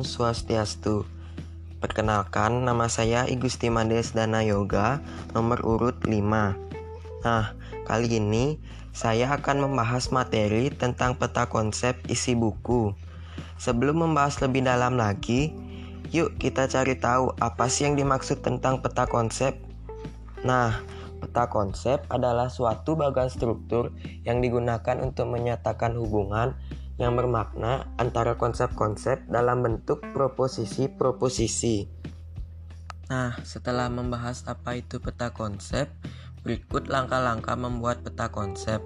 Swastiastu. Perkenalkan, nama saya Igusti Mades Dana Yoga, nomor urut 5. Nah, kali ini saya akan membahas materi tentang peta konsep isi buku. Sebelum membahas lebih dalam lagi, yuk kita cari tahu apa sih yang dimaksud tentang peta konsep. Nah, peta konsep adalah suatu bagan struktur yang digunakan untuk menyatakan hubungan yang bermakna antara konsep-konsep dalam bentuk proposisi-proposisi. Nah, setelah membahas apa itu peta konsep, berikut langkah-langkah membuat peta konsep.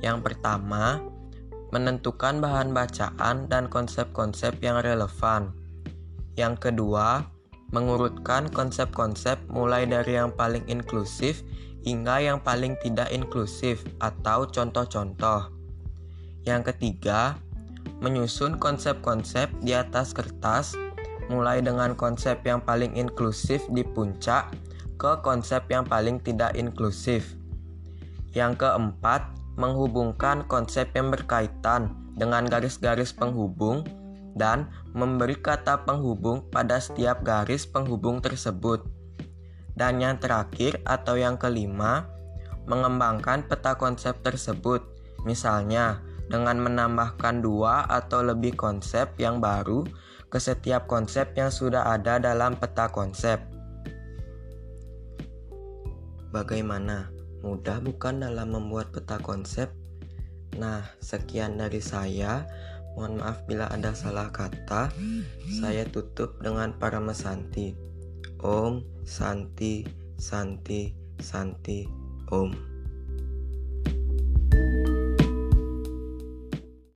Yang pertama, menentukan bahan bacaan dan konsep-konsep yang relevan. Yang kedua, mengurutkan konsep-konsep mulai dari yang paling inklusif hingga yang paling tidak inklusif atau contoh-contoh. Yang ketiga, menyusun konsep-konsep di atas kertas mulai dengan konsep yang paling inklusif di puncak ke konsep yang paling tidak inklusif. Yang keempat, menghubungkan konsep yang berkaitan dengan garis-garis penghubung dan memberi kata penghubung pada setiap garis penghubung tersebut. Dan yang terakhir atau yang kelima, mengembangkan peta konsep tersebut. Misalnya, dengan menambahkan dua atau lebih konsep yang baru ke setiap konsep yang sudah ada dalam peta konsep. Bagaimana? Mudah bukan dalam membuat peta konsep? Nah, sekian dari saya. Mohon maaf bila ada salah kata. Saya tutup dengan para mesanti. Om Santi Santi Santi Om.